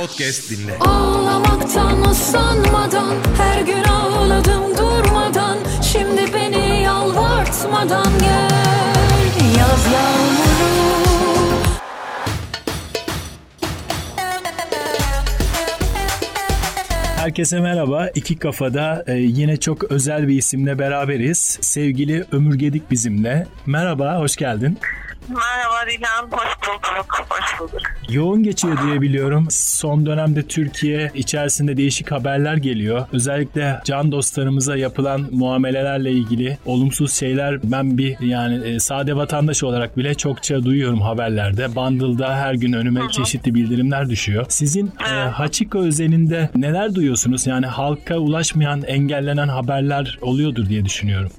podcast dinle. Ağlamaktan usanmadan her gün ağladım durmadan Şimdi beni yalvartmadan gel yaz yağmuru Herkese merhaba. İki Kafada e, yine çok özel bir isimle beraberiz. Sevgili Ömür Gedik bizimle. Merhaba, hoş geldin. Merhaba Dilan, hoş bulduk, hoş bulduk. Yoğun geçiyor diye biliyorum. Son dönemde Türkiye içerisinde değişik haberler geliyor. Özellikle can dostlarımıza yapılan muamelelerle ilgili olumsuz şeyler ben bir yani e, sade vatandaş olarak bile çokça duyuyorum haberlerde. Bundle'da her gün önüme çeşitli bildirimler düşüyor. Sizin e, Hachiko özelinde neler duyuyorsunuz? Yani halka ulaşmayan, engellenen haberler oluyordur diye düşünüyorum.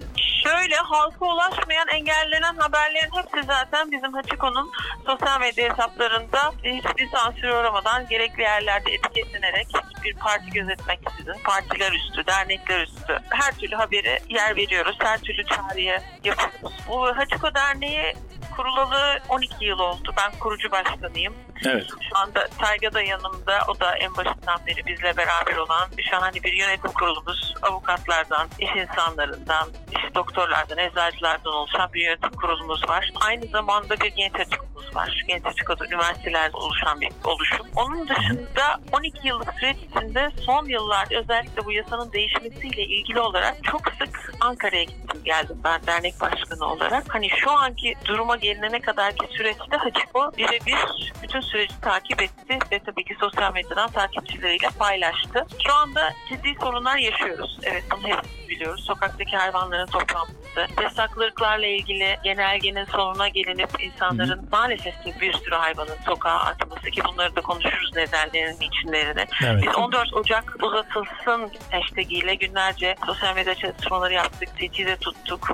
Şöyle halka ulaşmayan, engellenen haberlerin hepsi zaten bizim Hachiko'nun sosyal medya hesaplarında hiçbir sansür uğramadan gerekli yerlerde etiketlenerek hiçbir parti gözetmeksizin, partiler üstü, dernekler üstü her türlü haberi yer veriyoruz, her türlü çağrıya yapıyoruz. Bu Hachiko Derneği kurulalı 12 yıl oldu. Ben kurucu başkanıyım. Evet. Şu anda Tayga da yanımda. O da en başından beri bizle beraber olan şahane bir yönetim kurulumuz. Avukatlardan, iş insanlarından, iş doktorlardan, eczacılardan oluşan bir yönetim kurulumuz var. Aynı zamanda bir genç açıkımız var. Genç açık üniversitelerde oluşan bir oluşum. Onun dışında 12 yıllık süreç içinde son yıllarda özellikle bu yasanın değişmesiyle ilgili olarak çok sık Ankara'ya gittim geldim ben dernek başkanı olarak. Hani şu anki duruma gelinene kadarki süreçte Haciko birebir bütün süreci takip etti ve tabii ki sosyal medyadan takipçileriyle paylaştı. Şu anda ciddi sorunlar yaşıyoruz. Evet bunu hepimiz biliyoruz. Sokaktaki hayvanların toplanması, yasaklıklarla ilgili genelgenin sonuna gelinip insanların maalesef ki bir sürü hayvanın sokağa atması ki bunları da konuşuruz nedenlerini, içinlerini. Evet. Biz 14 Ocak uzatılsın hashtag ile günlerce sosyal medya çalışmaları yaptık, teçhide tuttuk,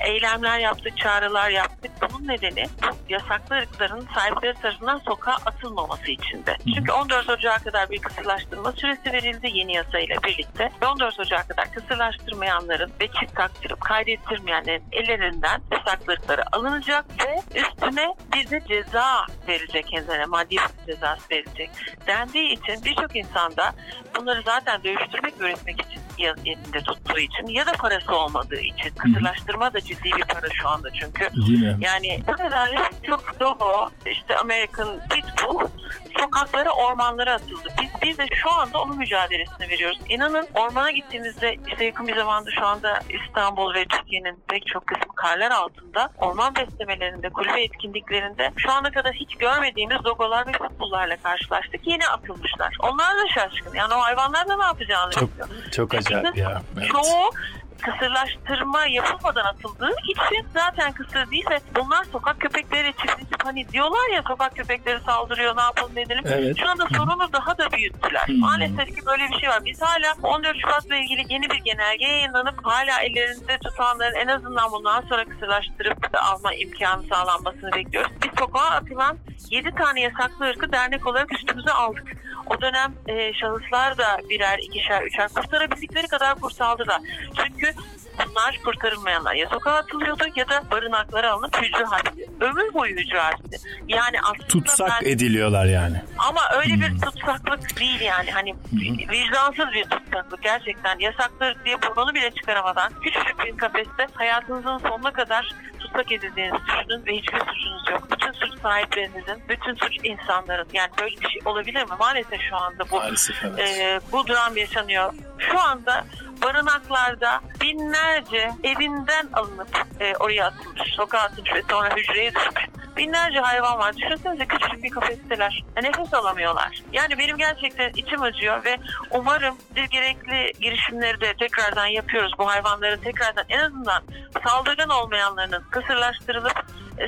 eylemler yaptık, çağrılar yaptık. Bunun nedeni bu yasaklı ırkların sahipleri tarafından sokağa atılmaması içinde. Çünkü 14 Ocak'a kadar bir kısırlaştırma süresi verildi yeni yasayla birlikte. Ve 14 Ocak'a kadar kısırlaştırmayanların ve çift taktırıp kaydettirmeyenlerin ellerinden yasaklı ırkları alınacak ve üstüne bir de ceza verilecek kendilerine maddi cezası verilecek. Dendiği için birçok insanda bunları zaten dövüştürmek üretmek için elinde tuttuğu için ya da parası olmadığı için. Kısırlaştırma da ciddi bir para şu anda çünkü. Yani bu kadar çok Dogo, işte American Pitbull sokaklara, ormanlara atıldı. Biz, biz de şu anda onun mücadelesini veriyoruz. İnanın ormana gittiğimizde işte yakın bir zamanda şu anda İstanbul ve Türkiye'nin pek çok kısmı karlar altında orman beslemelerinde, kulübe etkinliklerinde şu ana kadar hiç görmediğimiz dogolar ve pitbulllarla karşılaştık. Yine atılmışlar. Onlar da şaşkın. Yani o hayvanlar da ne yapacağını Çok bilmiyor. çok acayip ya. Evet. Çoğu kısırlaştırma yapılmadan atıldığı için zaten kısır değil ve bunlar sokak köpekleri çiftleşip hani diyorlar ya sokak köpekleri saldırıyor ne yapalım ne edelim. Evet. Şu anda sorunu daha da büyüttüler. Hı. Maalesef ki böyle bir şey var. Biz hala 14 Şubat'la ilgili yeni bir genelge yayınlanıp hala ellerinde tutanların en azından bundan sonra kısırlaştırıp alma imkanı sağlanmasını bekliyoruz. Biz sokağa atılan 7 tane yasaklı ırkı dernek olarak üstümüze aldık. O dönem e, şahıslar da birer, ikişer, üçer kurtarabildikleri kadar kurtardılar. Çünkü bunlar kurtarılmayanlar ya sokağa atılıyordu ya da barınaklara alınıp hücre halinde. Ömür boyu hücre halinde. Yani aslında Tutsak ben- ediliyorlar yani. ama öyle bir tutsaklık değil yani hani vicdansız bir tutsaklık gerçekten yasaklar diye burnunu bile çıkaramadan küçücük bir kafeste hayatınızın sonuna kadar tutsak edildiğinizi düşünün ve hiçbir suçunuz yok. Bütün suç sahiplerinizin, bütün suç insanların yani böyle bir şey olabilir mi? Maalesef şu anda bu Maalesef evet. e, bu dram yaşanıyor. Şu anda barınaklarda binlerce evinden alınıp e, oraya atılmış, sokağa atılmış ve sonra hücreye düşmüş. Binlerce hayvan var. Düşünsenize küçücük bir kafesteler. Nefes alamıyorlar. Yani benim gerçekten içim acıyor ve umarım bir gerekli girişimleri de tekrardan yapıyoruz. Bu hayvanların tekrardan en azından saldırgan olmayanlarının kısırlaştırılıp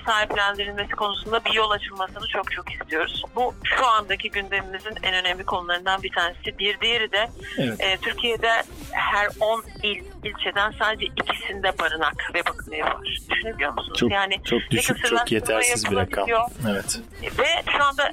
sahiplendirilmesi konusunda bir yol açılmasını çok çok istiyoruz. Bu şu andaki gündemimizin en önemli konularından bir tanesi. Bir diğeri de Evet. e, Türkiye'de her 10 il ilçeden sadece ikisinde barınak ve bakım evi var. Düşünebiliyor musunuz? Çok yani çok düşük, çok yetersiz bir rakam. Evet. ve şu anda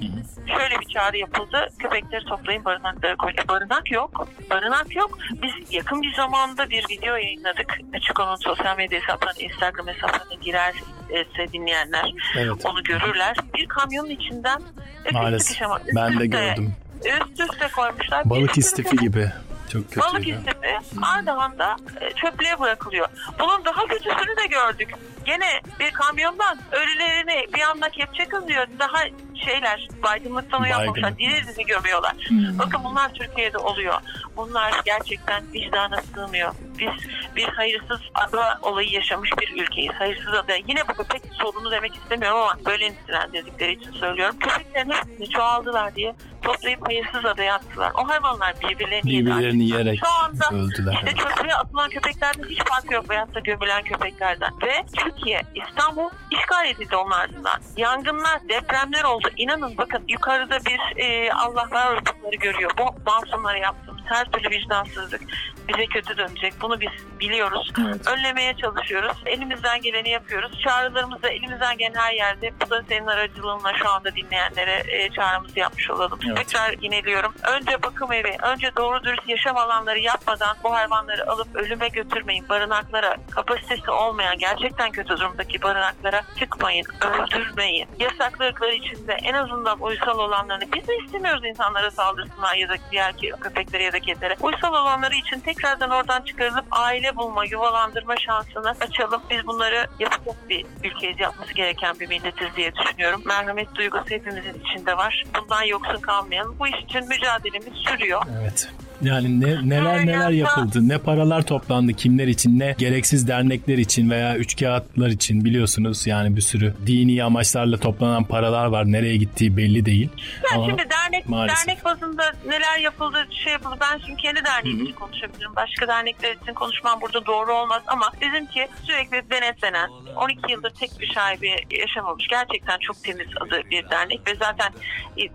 şöyle bir çağrı yapıldı. Köpekleri toplayın barınaklara koyun. E, barınak yok. Barınak yok. Biz yakın bir zamanda bir video yayınladık. Açık onun sosyal medya hesaplarına, Instagram hesaplarına girerse dinleyenler Evet. onu görürler. Bir kamyonun içinden e, Maalesef. Ben de gördüm. üst üste koymuşlar. Balık istifi gibi. Çok kötü. Balık istifi Ardahan'da e, çöplüğe bırakılıyor. Bunun daha kötüsünü de gördük. Gene bir kamyondan ölülerini bir anda kepçe kızıyor. Daha şeyler baygınlıktan uyanmamışlar. Baygın. Diri dizi gömüyorlar. Bakın bunlar Türkiye'de oluyor. Bunlar gerçekten vicdana sığmıyor. Biz bir hayırsız ada olayı yaşamış bir ülkeyiz. Hayırsız ada. Yine bu köpek sorunu demek istemiyorum ama böyle nitelendirdikleri için söylüyorum. Köpeklerin hepsini çoğaldılar diye toplayıp hayırsız adaya attılar. O hayvanlar birbirlerini. Birbirlerini yiyerek Şu anda öldüler. işte çöplüğe atılan köpeklerden hiç farkı yok veyahut da gömülen köpeklerden. Ve Türkiye, İstanbul işgal edildi onun ardından. Yangınlar, depremler oldu. İnanın bakın yukarıda bir e, Allah var bunları görüyor. Bu masumları yaptığımız her türlü vicdansızlık bize kötü dönecek. Bunu biz biliyoruz. Evet. Önlemeye çalışıyoruz. Elimizden geleni yapıyoruz. Çağrılarımızı elimizden gelen her yerde bu da senin aracılığınla şu anda dinleyenlere e, çağrımızı yapmış olalım. Evet. Tekrar yineliyorum. Önce bakım evi, önce doğru dürüst yaşam alanları yapmadan bu hayvanları alıp ölüme götürmeyin. Barınaklara, kapasitesi olmayan, gerçekten kötü durumdaki barınaklara çıkmayın, öldürmeyin. Yasaklıkları içinde en azından uysal olanlarını biz de istemiyoruz insanlara saldırsınlar ya da diğer köpeklere ya da kedilere. Uysal olanları için tekrardan oradan çıkarılıp aile bulma, yuvalandırma şansını açalım. Biz bunları yapacak bir ülkeyiz, yapması gereken bir milletiz diye düşünüyorum. Merhamet duygusu hepimizin içinde var. Bundan yoksun kalmayalım. Bu iş için mücadelemiz sürüyor. Evet. Yani ne, neler neler yapıldı. Ne paralar toplandı kimler için ne gereksiz dernekler için veya üçkağıtlar için biliyorsunuz yani bir sürü dini amaçlarla toplanan paralar var. Nereye gittiği belli değil. Ben Ama şimdi dernek maalesef. dernek bazında neler yapıldı, şey yapıldı. Ben şimdi kendi derneğim için konuşabilirim. Başka dernekler için konuşmam burada doğru olmaz ama bizimki sürekli denetlenen, 12 yıldır tek bir şaibe yaşamamış. Gerçekten çok temiz adı bir dernek ve zaten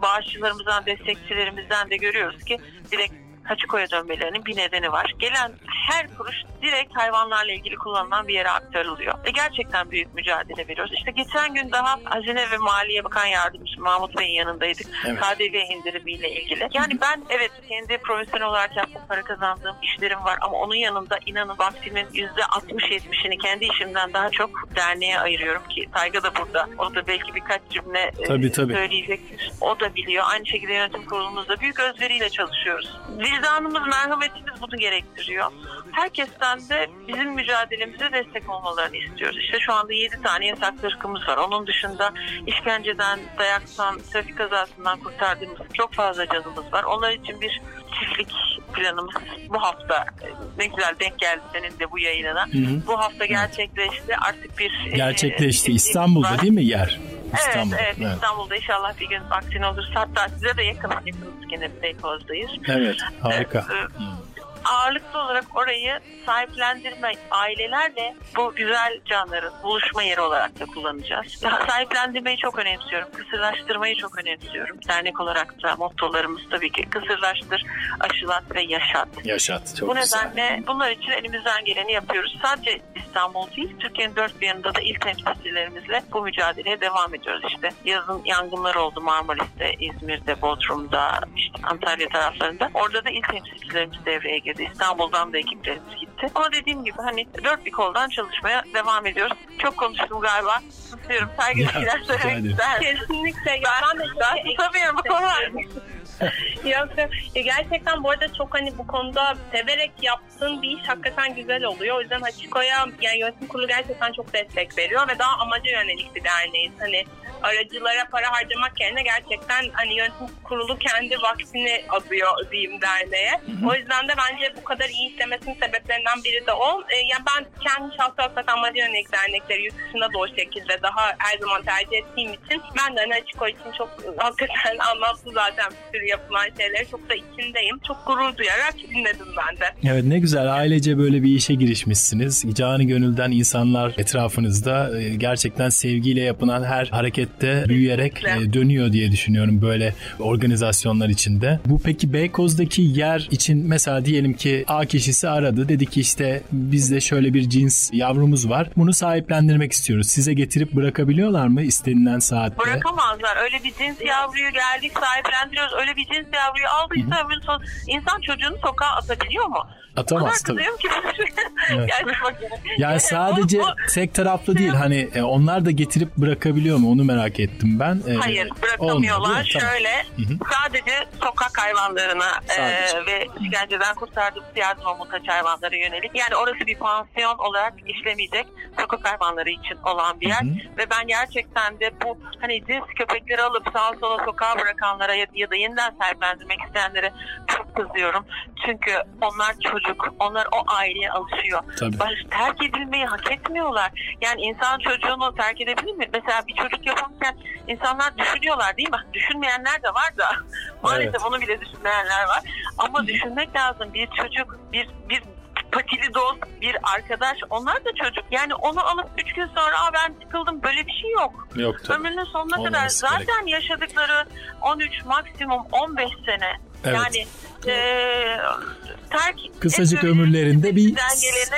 bağışçılarımızdan, destekçilerimizden de görüyoruz ki direkt Haçiko'ya dönmelerinin bir nedeni var. Gelen her kuruş direkt hayvanlarla ilgili kullanılan bir yere aktarılıyor. Ve gerçekten büyük mücadele veriyoruz. İşte geçen gün daha Hazine ve Maliye Bakan Yardımcısı Mahmut Bey'in yanındaydık. Evet. KDV indirimiyle ilgili. Yani ben evet kendi profesyonel olarak yaptığım para kazandığım işlerim var ama onun yanında inanın vaktimin %60-70'ini kendi işimden daha çok derneğe ayırıyorum ki Tayga da burada. O da belki birkaç cümle e, Tabii, tabii. söyleyecektir. O da biliyor. Aynı şekilde yönetim kurulumuzda büyük özveriyle çalışıyoruz. Vicdanımız, merhametimiz bunu gerektiriyor. Herkesten de bizim mücadelemize destek olmalarını istiyoruz. İşte şu anda 7 tane yasaklı ırkımız var. Onun dışında işkenceden, dayaktan, trafik kazasından kurtardığımız çok fazla canımız var. Onlar için bir çiftlik planımız bu hafta ne güzel denk geldi senin de bu yayınına. Hı hı. Bu hafta gerçekleşti. Artık bir e, gerçekleşti. e, İstanbul'da var. değil mi yer? Evet, İstanbul. evet, İstanbul'da inşallah bir gün vaktin olursa hatta size de yakın yakınız gene Beykoz'dayız. Evet, harika. Ee, Ağırlıklı olarak orayı sahiplendirme ailelerle bu güzel canların buluşma yeri olarak da kullanacağız. Sahiplendirmeyi çok önemsiyorum. Kısırlaştırmayı çok önemsiyorum. Dernek olarak da mottolarımız tabii ki kısırlaştır, aşılat ve yaşat. Yaşat. Çok Bu güzel. nedenle bunlar için elimizden geleni yapıyoruz. Sadece İstanbul değil, Türkiye'nin dört bir yanında da il temsilcilerimizle bu mücadeleye devam ediyoruz işte. Yazın yangınlar oldu Marmaris'te, İzmir'de, Bodrum'da, işte Antalya taraflarında. Orada da il temsilcilerimiz devreye girdi. İstanbul'dan da ekiplerimiz gitti. Ama dediğim gibi hani dört bir koldan çalışmaya devam ediyoruz. Çok konuştum galiba. Tutuyorum. Saygı Ya, şeyler söylemek ister. Kesinlikle. Ya ben de Ben tutamıyorum bu konular. Yok. Ya gerçekten bu arada çok hani bu konuda severek yaptığın bir iş hakikaten güzel oluyor. O yüzden Hachiko'ya yani yönetim kurulu gerçekten çok destek veriyor ve daha amaca yönelik bir derneğiz. Hani aracılara para harcamak yerine gerçekten hani yönetim kurulu kendi vaktini adıyor diyeyim derneğe. O yüzden de bence bu kadar iyi işlemesinin sebeplerinden biri de o. E, ya ben kendi şahsı hakikaten amaca yönelik dernekleri yurt dışında da o şekilde daha her zaman tercih ettiğim için ben de hani Hachiko için çok hakikaten anlamsız zaten bir sürü yapılan şeyleri çok da içindeyim. Çok gurur duyarak dinledim ben de. Evet ne güzel ailece böyle bir işe girişmişsiniz. Canı gönülden insanlar etrafınızda e, gerçekten sevgiyle yapılan her harekette büyüyerek e, dönüyor diye düşünüyorum böyle organizasyonlar içinde. Bu peki Beykoz'daki yer için mesela diyelim ki A kişisi aradı dedi ki işte bizde şöyle bir cins yavrumuz var. Bunu sahiplendirmek istiyoruz. Size getirip bırakabiliyorlar mı istenilen saatte? Bırakamazlar. Öyle bir cins yavruyu geldik sahiplendiriyoruz. Öyle bir cins yavruyu aldıysa ömrünün son... İnsan çocuğunu sokağa atabiliyor mu? Atamaz tabii. Ki, Evet. yani, sadece bu- bu- tek taraflı değil hani e, onlar da getirip bırakabiliyor mu onu merak ettim ben. E, Hayır bırakamıyorlar. değil mi? Tamam. Şöyle sadece sokak hayvanlarına e, Sadece. ve işkenceden kurtardığımız yardıma muhtaç hayvanlara yönelik. Yani orası bir pansiyon olarak işlemeyecek sokak hayvanları için olan bir yer. Hı hı. Ve ben gerçekten de bu hani cins köpekleri alıp sağa sola sokağa bırakanlara ya, ya da yeniden sahiplendirmek isteyenlere çok kızıyorum. Çünkü onlar çocuk. Onlar o aileye alışıyor. Tabii. Baş, terk edilmeyi hak etmiyorlar. Yani insan çocuğunu terk edebilir mi? Mesela bir çocuk yaparken insanlar düşünüyorlar değil mi? Düşünmeyenler de var da. Maalesef Evet. onu bile düşünmeyenler var. Ama düşünmek lazım. Bir çocuk, bir bir patili dost, bir arkadaş onlar da çocuk. Yani onu alıp üç gün sonra Aa, ben sıkıldım böyle bir şey yok. Yok tabii. Ömrünün sonuna kadar Olmaması gerek. zaten yaşadıkları 13 maksimum 15 sene. Evet. Yani eee terk Kısacık ömürlerinde bir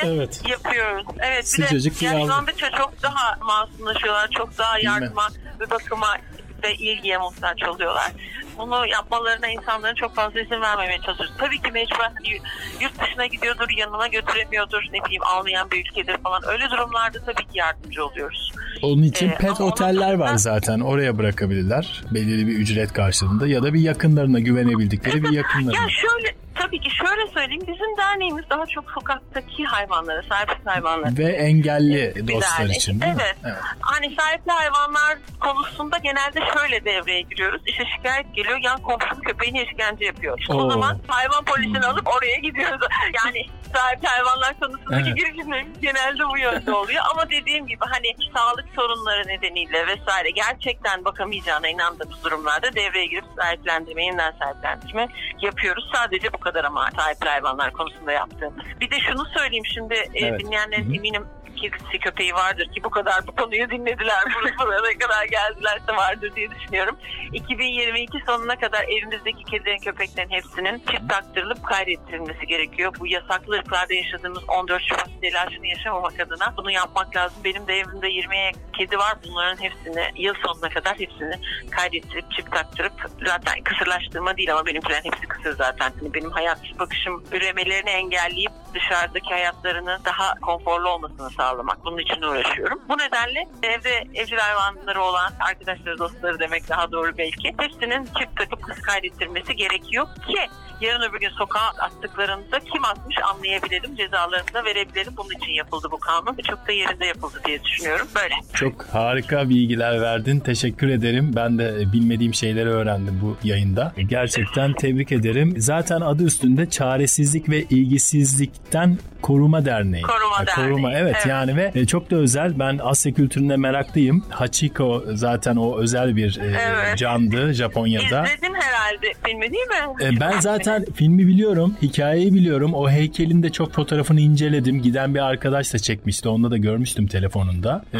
evet. yapıyoruz. Evet Sıcacık bir bir de yaşlandıkça çok daha masumlaşıyorlar. Çok daha yardıma ve bakıma ve ilgiye muhtaç oluyorlar. Bunu yapmalarına insanların çok fazla izin vermemeye çalışıyoruz. Tabii ki mecburen y- yurt dışına gidiyordur, yanına götüremiyordur, ne bileyim almayan bir ülkedir falan. Öyle durumlarda tabii ki yardımcı oluyoruz. Onun için Ee, pet oteller var zaten. Oraya bırakabilirler. Belirli bir ücret karşılığında ya da bir yakınlarına güvenebildikleri bir yakınlarına. Ya şöyle tabii ki şöyle söyleyeyim bizim derneğimiz daha çok sokaktaki hayvanlara, sahipsiz hayvanlara. Ve engelli Bir dostlar dernek. için değil mi? evet. Hani sahipli hayvanlar konusunda genelde şöyle devreye giriyoruz. İşte şikayet geliyor yan komşunun köpeğine işkence yapıyor. Oo. o zaman hayvan polisini alıp oraya gidiyoruz. Yani sahipli hayvanlar konusundaki Evet. girişimlerimiz genelde bu yönde oluyor. Ama dediğim gibi hani sağlık sorunları nedeniyle vesaire gerçekten bakamayacağına inandığımız durumlarda devreye girip sahiplendirme, yeniden sahiplendirme yapıyoruz. Sadece bu kadar ama sahipli hayvanlar konusunda yaptığımız. Bir de şunu söyleyeyim şimdi e, Evet. dinleyenlerin eminim kedisi köpeği vardır ki bu kadar bu konuyu dinlediler. Buraya kadar geldilerse vardır diye düşünüyorum. 2022 sonuna kadar evimizdeki kedilerin köpeklerin hepsinin çip taktırılıp kaydettirilmesi gerekiyor. Bu yasaklı ırklarda yaşadığımız 14 Şubat telaşını yaşamamak adına bunu yapmak lazım. Benim de evimde 20'ye kedi var. Bunların hepsini yıl sonuna kadar hepsini kaydettirip çip taktırıp zaten kısırlaştırma değil ama benimkilerin hepsi kısır zaten. Hani benim hayat bakışım üremelerini engelleyip dışarıdaki hayatlarını daha konforlu olmasını sağlamak. Bunun için uğraşıyorum. Bu nedenle evde evcil hayvanları olan arkadaşları, dostları demek daha doğru belki. Hepsinin çift takıp kaydettirmesi gerekiyor ki yarın öbür gün sokağa attıklarında kim atmış anlayabilelim, cezalarını da verebilelim. Bunun için yapıldı bu kanun çok da yerinde yapıldı diye düşünüyorum. Böyle. Çok harika bilgiler verdin. Teşekkür ederim. Ben de bilmediğim şeyleri öğrendim bu yayında. Gerçekten tebrik ederim. Zaten adı üstünde çaresizlik ve ilgisizlikten koruma derneği. Koruma derneği, Koruma evet, evet. yani ve e, çok da özel. Ben Asya kültürüne meraklıyım. Hachiko zaten o özel bir e, Evet. candı Japonya'da. İzledin herhalde filmi değil mi? E, Ben zaten filmi biliyorum, hikayeyi biliyorum. O heykelin de çok fotoğrafını inceledim. Giden bir arkadaş da çekmişti. Onda da görmüştüm telefonunda. E,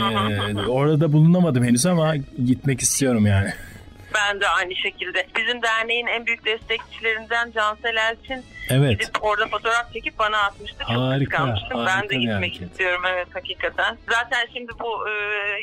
orada bulunamadım henüz ama gitmek istiyorum yani. Ben de aynı şekilde. Bizim derneğin en büyük destekçilerinden Cansel Elçin Evet. gidip orada fotoğraf çekip bana atmıştı. Çok Harika, kıskanmıştım. Ben harika de bir gitmek hareket. istiyorum evet hakikaten. Zaten şimdi bu e,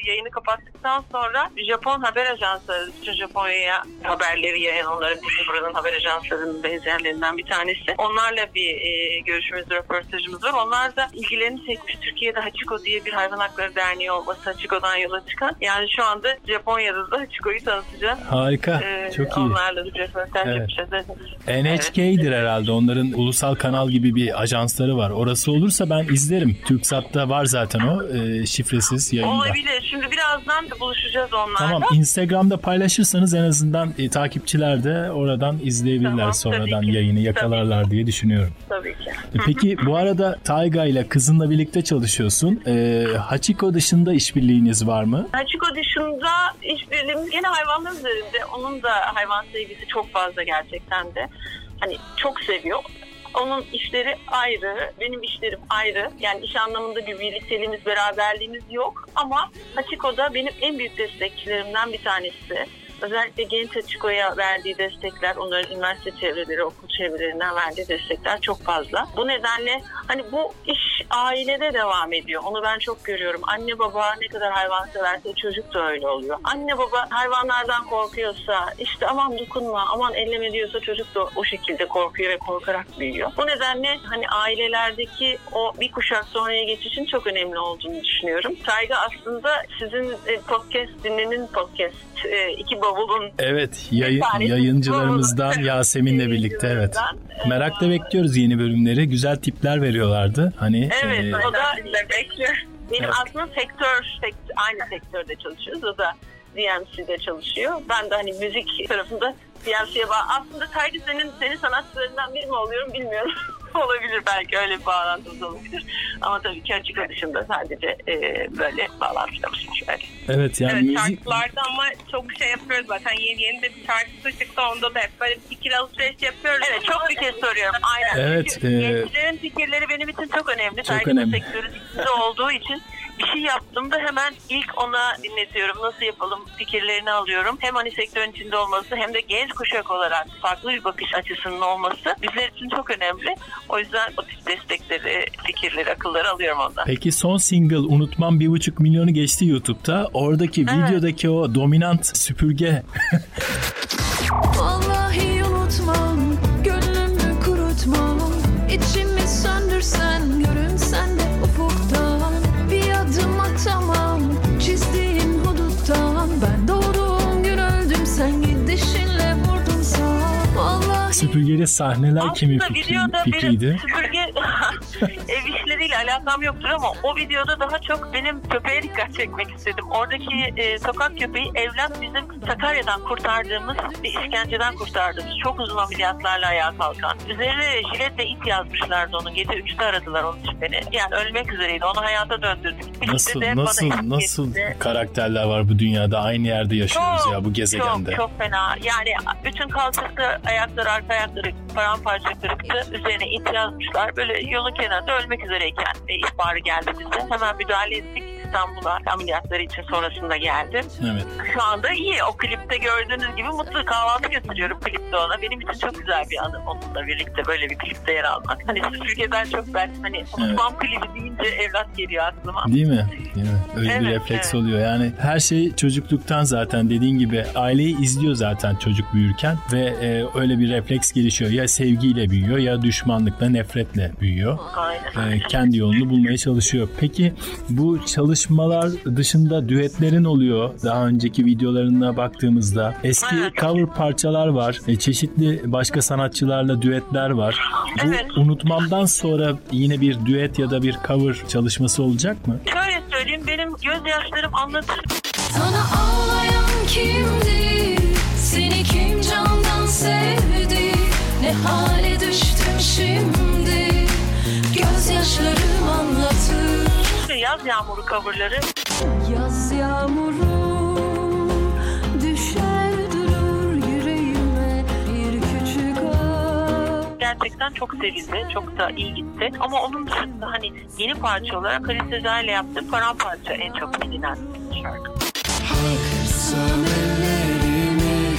yayını kapattıktan sonra Japon haber ajansları bütün Japonya'ya haberleri yayan onların bizim buranın haber ajanslarının benzerlerinden bir tanesi. Onlarla bir e, görüşümüz, röportajımız var. Onlar da ilgilerini çekmiş. Türkiye'de Hachiko diye bir hayvan hakları derneği olması Hachiko'dan yola çıkan. Yani şu anda Japonya'da da Hachiko'yu tanıtacağız. Harika. Ee, Çok iyi. Onlarla bir röportaj Evet. yapacağız. NHK'dir herhalde. Onların ulusal kanal gibi bir ajansları var. Orası olursa ben izlerim. Türksat'ta var zaten o. e, şifresiz yayında. Olabilir. Şimdi birazdan da buluşacağız onlarla. Tamam Instagram'da paylaşırsanız en azından e, takipçiler de oradan izleyebilirler Tamam, sonradan tabii yayını yakalarlar diye düşünüyorum. Tabii ki. E, Peki bu arada Tayga ile kızınla birlikte çalışıyorsun. E, Hachiko dışında işbirliğiniz var mı? Hachiko dışında işbirliğimiz gene hayvanlar üzerinde. Onun da hayvan sevgisi çok fazla gerçekten de. Hani çok seviyor. Onun işleri ayrı, benim işlerim ayrı. Yani iş anlamında bir birlikteliğimiz, beraberliğimiz yok. Ama Hachiko'da benim en büyük destekçilerimden bir tanesi. Özellikle genç açıkoya verdiği destekler, onların üniversite çevreleri, okul çevrelerinden verdiği destekler çok fazla. Bu nedenle hani bu iş ailede devam ediyor. Onu ben çok görüyorum. Anne baba ne kadar hayvan severse çocuk da öyle oluyor. Anne baba hayvanlardan korkuyorsa işte aman dokunma, aman elleme diyorsa çocuk da o şekilde korkuyor ve korkarak büyüyor. Bu nedenle hani ailelerdeki o bir kuşak sonraya geçişin çok önemli olduğunu düşünüyorum. Saygı aslında sizin e, podcast dinlenin podcast e, iki bavulun Evet yayın, yayıncılarımızdan bu. Yasemin'le birlikte evet. Merakla bekliyoruz yeni bölümleri. Güzel tipler veriyorlardı. Hani Evet, e, o da bekliyoruz. benim Evet. aslında sektör, sekt- aynı sektörde çalışıyoruz. O da DMC'de çalışıyor. Ben de hani müzik tarafında DMC'ye bağ. Aslında Tayri senin, senin sanatçılarından biri mi oluyorum bilmiyorum. olabilir belki öyle bir bağlantımız olabilir. Ama tabii ki açık dışında sadece e, böyle bağlantılarımız şöyle. evet yani Evet müzik şarkılarda ama çok şey yapıyoruz zaten. Yeni, yeni de bir şarkısı çıktı onda da hep böyle fikir alışveriş yapıyoruz. Evet çok bir kez soruyorum. Aynen. Evet, Çünkü e, gençlerin fikirleri benim için çok önemli. Çok Tayri önemli. sektörün içinde olduğu için bir şey yaptığımda hemen ilk ona dinletiyorum. Nasıl yapalım fikirlerini alıyorum. Hem hani sektörün içinde olması hem de genç kuşak olarak farklı bir bakış açısının olması bizler için çok önemli. O yüzden o tip destekleri, fikirleri, akılları alıyorum ondan. Peki son single Unutmam bir buçuk milyonu geçti YouTube'da. Oradaki videodaki o dominant süpürge Vallahi unutmam süpürgeli sahneler Aslında fikri, videoda fikriydi? süpürge ev işleriyle alakam yoktur ama o videoda daha çok benim köpeğe dikkat çekmek istedim. Oradaki e, sokak köpeği evlat bizim Sakarya'dan kurtardığımız bir işkenceden kurtardığımız çok uzun ameliyatlarla ayağa kalkan. Üzerine jiletle it yazmışlardı onu. Gece 3'te aradılar onun için beni. Yani ölmek üzereydi. Onu hayata döndürdük. İşte Nasıl bana nasıl nasıl etti. karakterler var bu dünyada aynı yerde yaşıyoruz ya bu gezegende. Çok çok fena. Yani bütün kalçası ayakları arka ayakları paramparça kırıktı. Üzerine it yazmışlar. Böyle yolun kenarında ölmek üzereyken e, ihbarı geldi bize. Hemen müdahale ettik. İstanbul'a ameliyatları için sonrasında geldi. Evet. Şu anda iyi. O klipte gördüğünüz gibi mutlu kahvaltı götürüyorum klipte ona. Benim için çok güzel bir anı onunla birlikte böyle bir klipte yer almak. Hani süpürgeden çok ben hani unutmam klibi deyince evlat geliyor aklıma. Değil mi? Değil mi? Öyle bir Evet, refleks evet. oluyor. Yani her şey çocukluktan zaten dediğin gibi aileyi izliyor zaten çocuk büyürken ve e, öyle bir refleks gelişiyor. Ya sevgiyle büyüyor ya düşmanlıkla, nefretle büyüyor. Aynen. E, kendi yolunu bulmaya çalışıyor. Peki bu çalışmalar dışında düetlerin oluyor. Daha önceki videolarına baktığımızda eski Evet. cover parçalar var. E, çeşitli başka sanatçılarla düetler var. Bu Evet. unutmamdan sonra yine bir düet ya da bir cover çalışması olacak mı? Şöyle söyleyeyim benim gözyaşlarım anlatır. Sana ağlayan kimdi? Seni kim candan sevdi? Ne hale düştüm şimdi? Gözyaşlarım anlatır Yaz yağmuru coverları Yaz yağmuru düşer durur yüreğime bir küçük ağ. gerçekten çok sevildi. Çok da iyi gitti. Ama onun dışında hani yeni parça olarak Halit Sezer ile yaptığım paramparça en çok bilinen şarkı. Kırsam ellerimi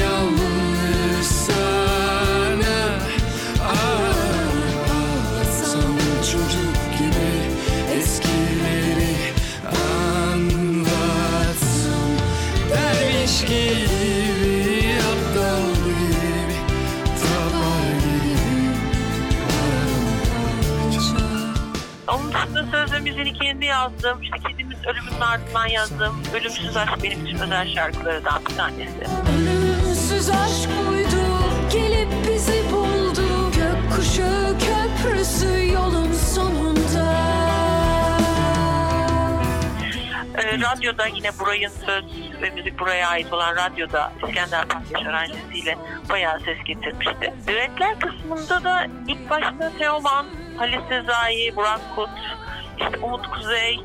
yalnız Dışında söz ve müziğini kendi yazdım. İşte kedimiz ölümünün ardından yazdığım Ölümsüz Aşk benim için özel şarkılardan bir tanesi. Ölümsüz aşk buydu gelip bizi buldu Gökkuşağı köprüsü yolun sonunda Ee, radyoda yine Buray'ın söz ve müzik buraya ait olan radyoda İskender Pakyaş aranjesiyle bayağı ses getirmişti. Düetler kısmında da ilk başta Teoman, Halis Sezai, Burak Kut, işte Umut Kuzey,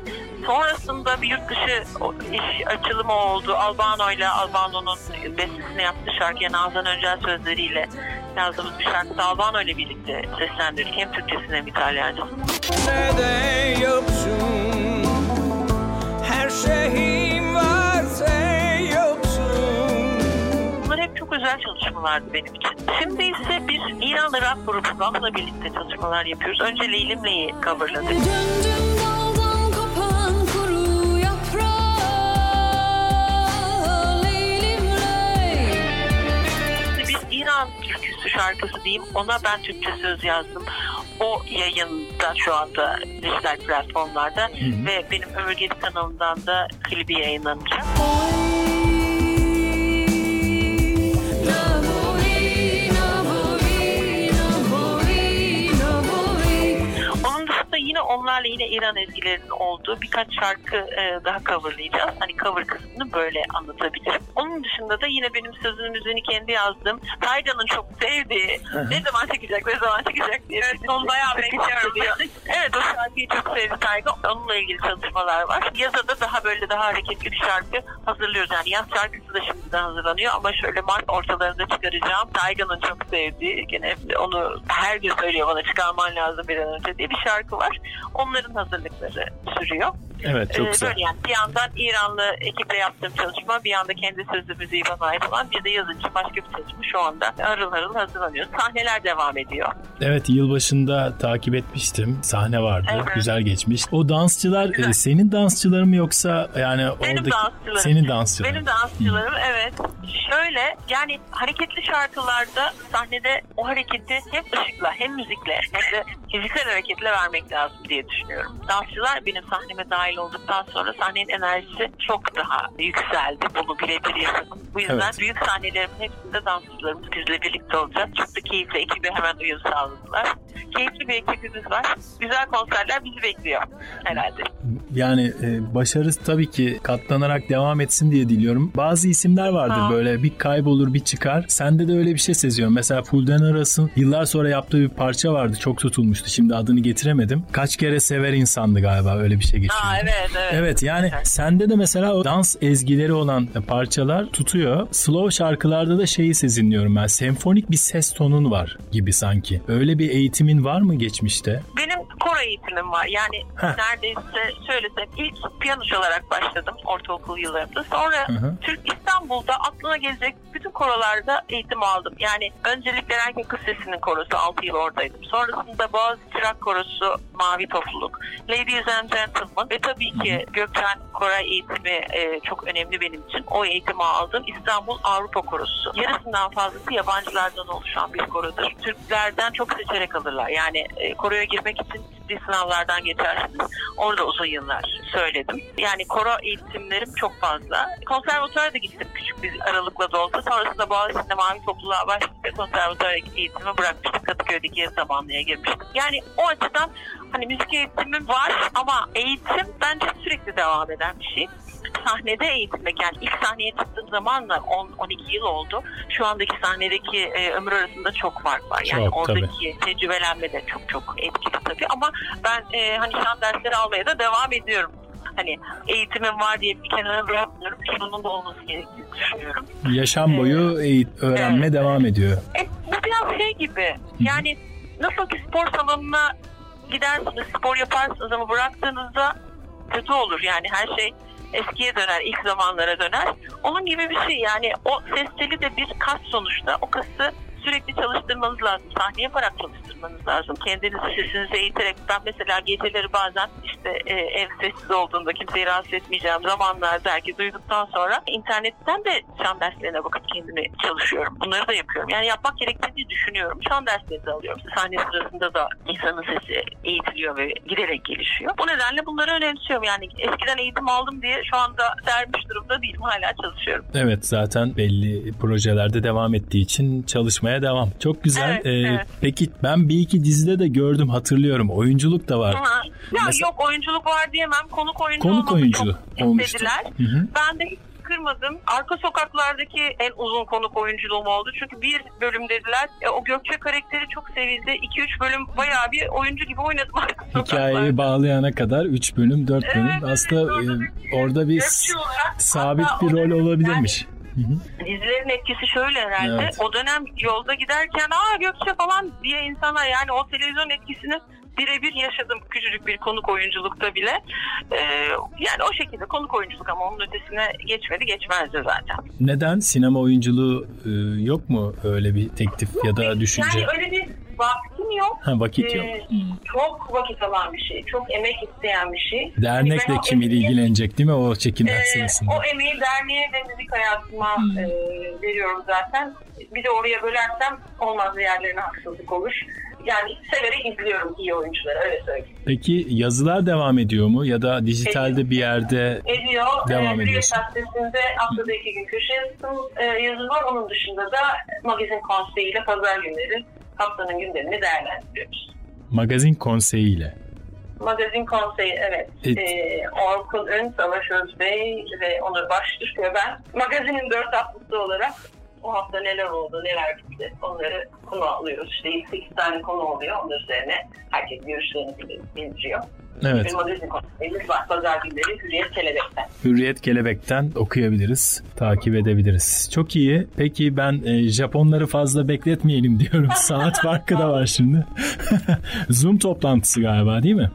sonrasında bir yurt dışı iş açılımı oldu. Albano ile Albano'nun bestesini yaptığı şarkıya Nazan Öncel sözleriyle yazdığımız bir şarkıda Albano ile birlikte seslendirdik. Hem Türkçesini hem İtalyancasını. Neden yoksun Her şeyim var sen yok güzel çalışmalardı benim için. Şimdi ise bir İranlı rock grubundan birlikte çalışmalar yapıyoruz. Önce Leylim Ley'i coverladık. Döndüm daldan kopan kuru Bir İran türküsü şarkısı diyeyim. Ona ben Türkçe söz yazdım. O yayında şu anda dijital platformlarda ve benim Ömür Gedi kanalından da klibi yayınlanacak. Yine onlarla yine İran ezgilerinin olduğu birkaç şarkı e, daha coverlayacağız. Hani cover kısmını böyle anlatabilirim. Onun dışında da yine benim sözünün müziğini kendi yazdım. Taygan'ın çok sevdiği, ne zaman çekecek, ne zaman çekecek diye. Evet, onu bayağı bekliyorum. evet o şarkıyı çok sevdi Taygan. Onunla ilgili çalışmalar var. Yaza da daha böyle daha hareketli bir şarkı hazırlıyoruz. Yani yaz şarkısı da şimdiden hazırlanıyor ama şöyle Mart ortalarında çıkaracağım. Taygan'ın çok sevdiği, gene onu her gün söylüyor bana çıkarman lazım bir an önce diye bir şarkı var. Onların hazırlıkları sürüyor. Evet çok Ee, güzel. Böyle yani bir yandan İranlı ekiple yaptığım çalışma, bir yanda kendi sözlü müziği bana ait olan bir de yazıcı başka bir çalışma şu anda harıl harıl hazırlanıyor. Sahneler devam ediyor. Evet yılbaşında takip etmiştim. Sahne vardı. Evet. Güzel geçmiş. O dansçılar Güzel. e, senin dansçıların mı yoksa yani Benim oradaki dansçılarım. senin dansçıların? Benim dansçılarım evet. Şöyle yani hareketli şarkılarda sahnede o hareketi hem ışıkla hem müzikle hem de fiziksel hareketle vermek lazım diye düşünüyorum. Dansçılar benim sahneme dahil olduktan sonra sahnenin enerjisi çok daha yükseldi. Bunu birebir yaşadım. Bu yüzden Evet. büyük sahnelerimin hepsinde dansçılarımız bizle birlikte olacak. Çok da keyifli. Ekibe hemen uyum sağladılar. Keyifli bir ekibimiz var. Güzel konserler bizi bekliyor herhalde. Yani e, başarı tabii ki katlanarak devam etsin diye diliyorum. Bazı isimler vardır Ha. böyle bir kaybolur bir çıkar. Sende de öyle bir şey seziyorum. Mesela Fulden Aras'ın yıllar sonra yaptığı bir parça vardı. Çok tutulmuştu. Şimdi adını getiremedim. Kaç kere sever insandı galiba öyle bir şey geçiyor. Evet evet. Evet yani Evet. sende de mesela o dans ezgileri olan parçalar tutuyor. Slow şarkılarda da şeyi sezinliyorum ben. Senfonik bir ses tonun var gibi sanki. Öyle bir eğitimin var mı geçmişte? Benim koro eğitimim var. Yani Heh. neredeyse söylesem ilk piyano çalarak başladım ortaokul yıllarımda. Sonra Hı hı. Türk İstanbul'da aklına gelecek bütün korolarda eğitim aldım. Yani öncelikle Erkek Kız Sesi'nin korosu 6 yıl oradaydım. Sonrasında Boğaziçi Çırak Korosu Mavi Topluluk, Ladies and Gentlemen ve tabii ki Gökçen Kora eğitimi e, çok önemli benim için. O eğitimi aldım. İstanbul Avrupa Korosu. Yarısından fazlası yabancılardan oluşan bir korodur. Türklerden çok seçerek alırlar. Yani e, koroya girmek için ciddi sınavlardan geçersiniz. Orada uzun yıllar söyledim. Yani koro eğitimlerim çok fazla. Konservatuvara da gittim küçük bir aralıkla da olsa. Sonrasında Boğaziçi'nde Mavi Topluluğa başlayıp ve konservatuvar eğitimi bırakmıştım. Kadıköy'deki yarı zamanlıya girmiştim. Yani o açıdan hani müzik eğitimim var ama eğitim bence sürekli devam eden bir şey sahnede eğitilmek yani ilk sahneye çıktığım zamanla 10-12 yıl oldu. Şu andaki sahnedeki e, ömür arasında çok fark var. Yani Çok, tabii. oradaki tecrübelenme de çok çok etkili tabii ama ben e, hani şan dersleri almaya da devam ediyorum. Hani eğitimim var diye bir kenara bırakmıyorum. Bunun da olması gerektiğini düşünüyorum. Yaşam boyu eğit- öğrenme Evet. devam ediyor. E, bu biraz şey gibi. Yani nasıl ki spor salonuna gidersiniz, spor yaparsınız ama bıraktığınızda kötü olur. Yani her şey eskiye döner, ilk zamanlara döner. Onun gibi bir şey yani o ses de bir kas sonuçta. O kası sürekli çalıştırmanız lazım. Sahne yaparak çalıştırmanız lazım. Kendinizi sesinizi eğiterek ben mesela geceleri bazen işte e, ev sessiz olduğunda kimseyi rahatsız etmeyeceğim zamanlarda herkes uyuduktan sonra internetten de şan derslerine bakıp kendimi çalışıyorum. Bunları da yapıyorum. Yani yapmak gerektiğini düşünüyorum. Şan dersleri de alıyorum. Sahne sırasında da insanın sesi eğitiliyor ve giderek gelişiyor. Bu nedenle bunları önemsiyorum. Yani eskiden eğitim aldım diye şu anda dermiş durumda değilim. Hala çalışıyorum. Evet zaten belli projelerde devam ettiği için çalışmaya devam. Çok güzel. Evet, Ee, evet. Peki ben bir iki dizide de gördüm hatırlıyorum. Oyunculuk da var. Ha. Ya Mesela- yok oyunculuk var diyemem. Konuk oyuncu Konuk oyuncu istediler. Hı hı. Ben de hiç kırmadım. Arka sokaklardaki en uzun konuk oyunculuğum oldu. Çünkü bir bölüm dediler. E, o Gökçe karakteri çok sevildi. 2-3 bölüm bayağı bir oyuncu gibi oynadım arka Hikayeyi bağlayana kadar 3 bölüm 4 Evet, bölüm. evet, Aslında orada e, bir- orada bir sabit bir rol olabilirmiş. Hı hı. Dizilerin etkisi şöyle herhalde. Evet. O dönem yolda giderken aa Gökçe falan diye insana yani o televizyon etkisini birebir yaşadım küçücük bir konuk oyunculukta bile. Ee, yani o şekilde konuk oyunculuk ama onun ötesine geçmedi geçmezdi zaten. Neden? Sinema oyunculuğu e, yok mu öyle bir teklif ya da düşünce? Yani öyle bir vaktim yok. Ha, vakit yok. Ee, çok vakit alan bir şey. Çok emek isteyen bir şey. Dernekle Ben o kim emeği- ilgilenecek değil mi o çekimler Ee, sırasında? o emeği derneğe ve müzik hayatıma e, veriyorum zaten. Bir de oraya bölersem olmaz yerlerine haksızlık olur. Yani severek izliyorum iyi oyuncuları öyle söyleyeyim. Peki yazılar devam ediyor mu ya da dijitalde bir yerde Ediyor. Devam ee, Hürriyet ediyorsun. Gazetesi'nde haftada iki gün köşe yazısı, e, yazı var. Onun dışında da magazin konseyiyle pazar günleri haftanın gündemini değerlendiriyoruz. magazin konseyiyle? Magazin konseyi evet. Evet. Ee, Orkun Ön, Savaş Özbey ve Onur Baştürk ve ben magazinin dört haftası olarak o hafta neler oldu, neler bitti onları konu alıyoruz. İşte 8 tane konu oluyor. Onun üzerine herkes görüşlerini bil- bildiriyor. Evet. Bir magazin var. Pazar günleri Hürriyet Kelebek'ten. Hürriyet Kelebek'ten okuyabiliriz, takip edebiliriz. Çok iyi. Peki ben e, Japonları fazla bekletmeyelim diyorum. Saat farkı da var şimdi. Zoom toplantısı galiba değil mi?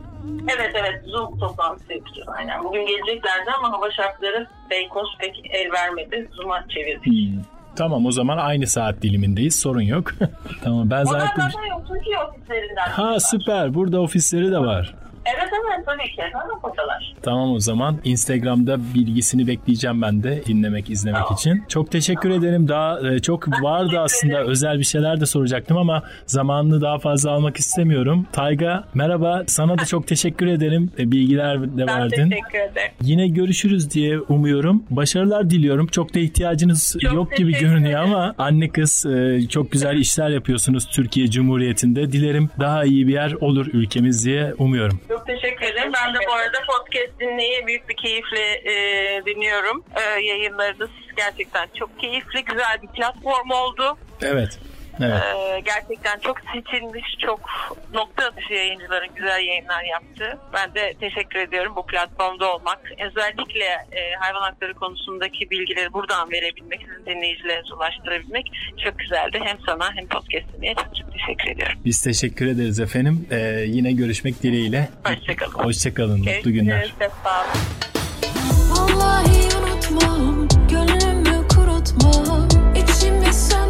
Evet evet Zoom toplantısı yapacağız aynen. Bugün geleceklerdi ama hava şartları Beykoz pek el vermedi. Zoom'a çevirdik. Hmm. Tamam o zaman aynı saat dilimindeyiz. Sorun yok. tamam ben Onlar zaten... zaten yok Türkiye ofislerinden. Ha süper. Burada ofisleri de var. Evet evet tabii ki. Zaten buradalar. Tamam o zaman Instagram'da bilgisini bekleyeceğim ben de dinlemek, izlemek Tamam. için. Çok teşekkür ederim. Daha e, çok vardı aslında özel bir şeyler de soracaktım ama zamanını daha fazla almak istemiyorum. Tayga merhaba. Sana da çok teşekkür ederim. E, Bilgiler de Ben verdin. teşekkür ederim. Yine görüşürüz diye umuyorum. Başarılar diliyorum. Çok da ihtiyacınız Çok yok gibi görünüyor ama anne kız e, çok güzel işler yapıyorsunuz Türkiye Cumhuriyeti'nde. Dilerim daha iyi bir yer olur ülkemiz diye umuyorum. Çok teşekkür ederim. Ben de bu arada podcast dinleyi büyük bir keyifle e, dinliyorum. E, yayınlarınız gerçekten çok keyifli, güzel bir platform oldu. Evet. Evet. E, gerçekten çok seçilmiş, çok nokta atışı yayıncıların güzel yayınlar yaptı. Ben de teşekkür ediyorum bu platformda olmak. Özellikle e, hayvan hakları konusundaki bilgileri buradan verebilmek, sizin dinleyicilerinize ulaştırabilmek çok güzeldi. Hem sana hem podcast dinleye çok, çok teşekkür ediyorum. Biz teşekkür ederiz efendim. Ee, yine görüşmek dileğiyle. Hoşçakalın. Hoşçakalın. Mutlu günler. Görüşürüz. Olun. Vallahi unutmam Gönlümü kurutmam İçimi söndürsen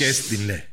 Podcast dinle.